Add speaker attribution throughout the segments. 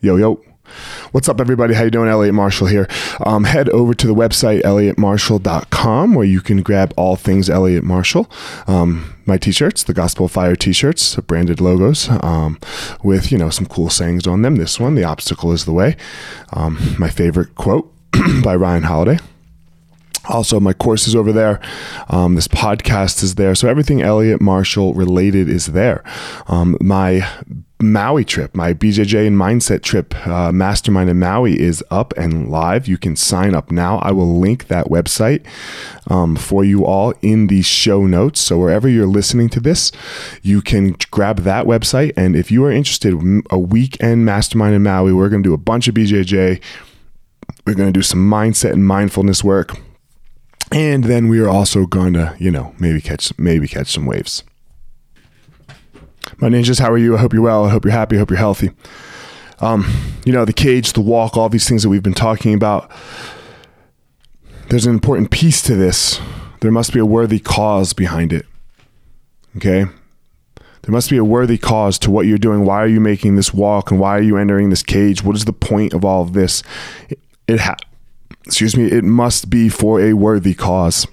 Speaker 1: Yo, yo. What's up, everybody? How you doing? Elliot Marshall here. Um, head over to the website, elliottmarshall.com, where you can grab all things Elliot Marshall. Um, my t-shirts, the Gospel of Fire t-shirts, branded logos, um, with, you know, some cool sayings on them. This one, the obstacle is the way. Um, my favorite quote by Ryan Holiday. Also, my course is over there. Um, this podcast is there. So everything Elliot Marshall related is there. Um, my Maui trip, my BJJ and mindset trip, uh, mastermind in Maui is up and live. You can sign up now. I will link that website um, for you all in the show notes. So wherever you're listening to this, you can grab that website. And if you are interested, a weekend mastermind in Maui, we're going to do a bunch of BJJ. We're going to do some mindset and mindfulness work. And then we are also going to, you know, maybe catch maybe catch some waves. My ninjas, how are you? I hope you're well. I hope you're happy. I hope you're healthy. Um, you know, the cage, the walk, all these things that we've been talking about. There's an important piece to this. There must be a worthy cause behind it. Okay? There must be a worthy cause to what you're doing. Why are you making this walk and why are you entering this cage? What is the point of all of this? It, it ha- excuse me, it must be for a worthy cause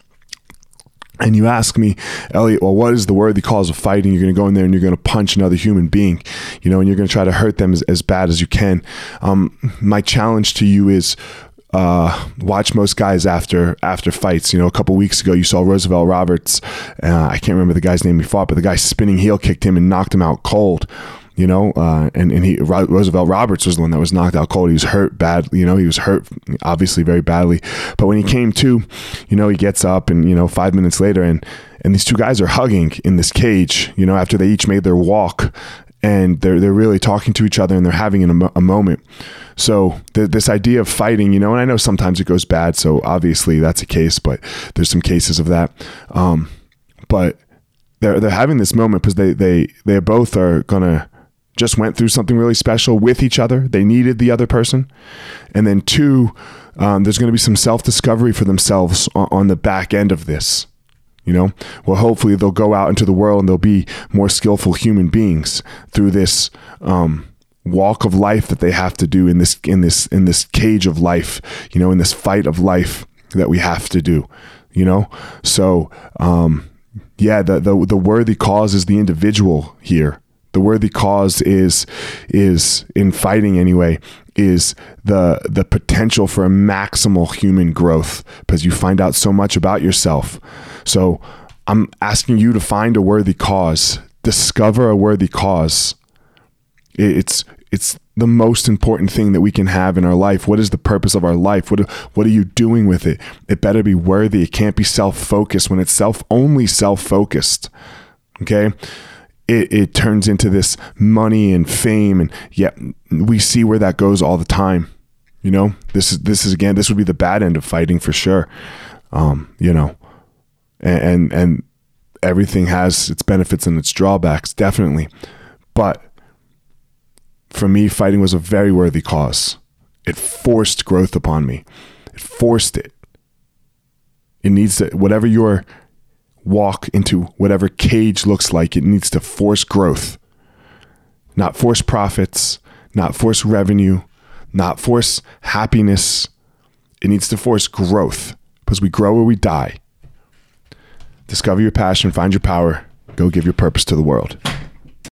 Speaker 1: and you ask me, Elliot, well, what is the worthy cause of fighting? You're going to go in there and you're going to punch another human being, you know, and you're going to try to hurt them as, as bad as you can. Um, my challenge to you is uh, watch most guys after after fights. You know, a couple weeks ago, you saw Roosevelt Roberts. Uh, I can't remember the guy's name he fought, but the guy spinning heel kicked him and knocked him out cold you know, uh, and and he Roosevelt Roberts was the one that was knocked out cold. He was hurt badly, you know, he was hurt obviously very badly. But when he came to, you know, he gets up and you know five minutes later, and and these two guys are hugging in this cage, you know, after they each made their walk, and they're they're really talking to each other and they're having a, a moment. So the, this idea of fighting, you know, and I know sometimes it goes bad, so obviously that's a case, but there's some cases of that. Um, but they're they're having this moment because they they they both are gonna just went through something really special with each other. They needed the other person. And then, two, um, there's going to be some self discovery for themselves on, on, the back end of this. You know, well, hopefully they'll go out into the world and they'll be more skillful human beings through this um, walk of life that they have to do in this in this in this cage of life. You know, in this fight of life that we have to do. You know, so um, yeah, the the the worthy cause is the individual here the worthy cause is is in fighting anyway is the the potential for a maximal human growth because you find out so much about yourself. So I'm asking you to find a worthy cause, discover a worthy cause. It's it's the most important thing that we can have in our life. What is the purpose of our life? What what are you doing with it? It better be worthy. It can't be self-focused when it's self only self-focused. Okay? It, it turns into this money and fame and yet we see where that goes all the time you know? This is this is again this would be the bad end of fighting for sure um, you know? And, and and everything has its benefits and its drawbacks definitely. But for me fighting was a very worthy cause. It forced growth upon me. It forced it. It needs to whatever your walk into whatever cage looks like. It needs to force growth, not force profits, not force revenue, not force happiness. It needs to force growth because we grow or we die. Discover your passion, find your power, go give your purpose to the world.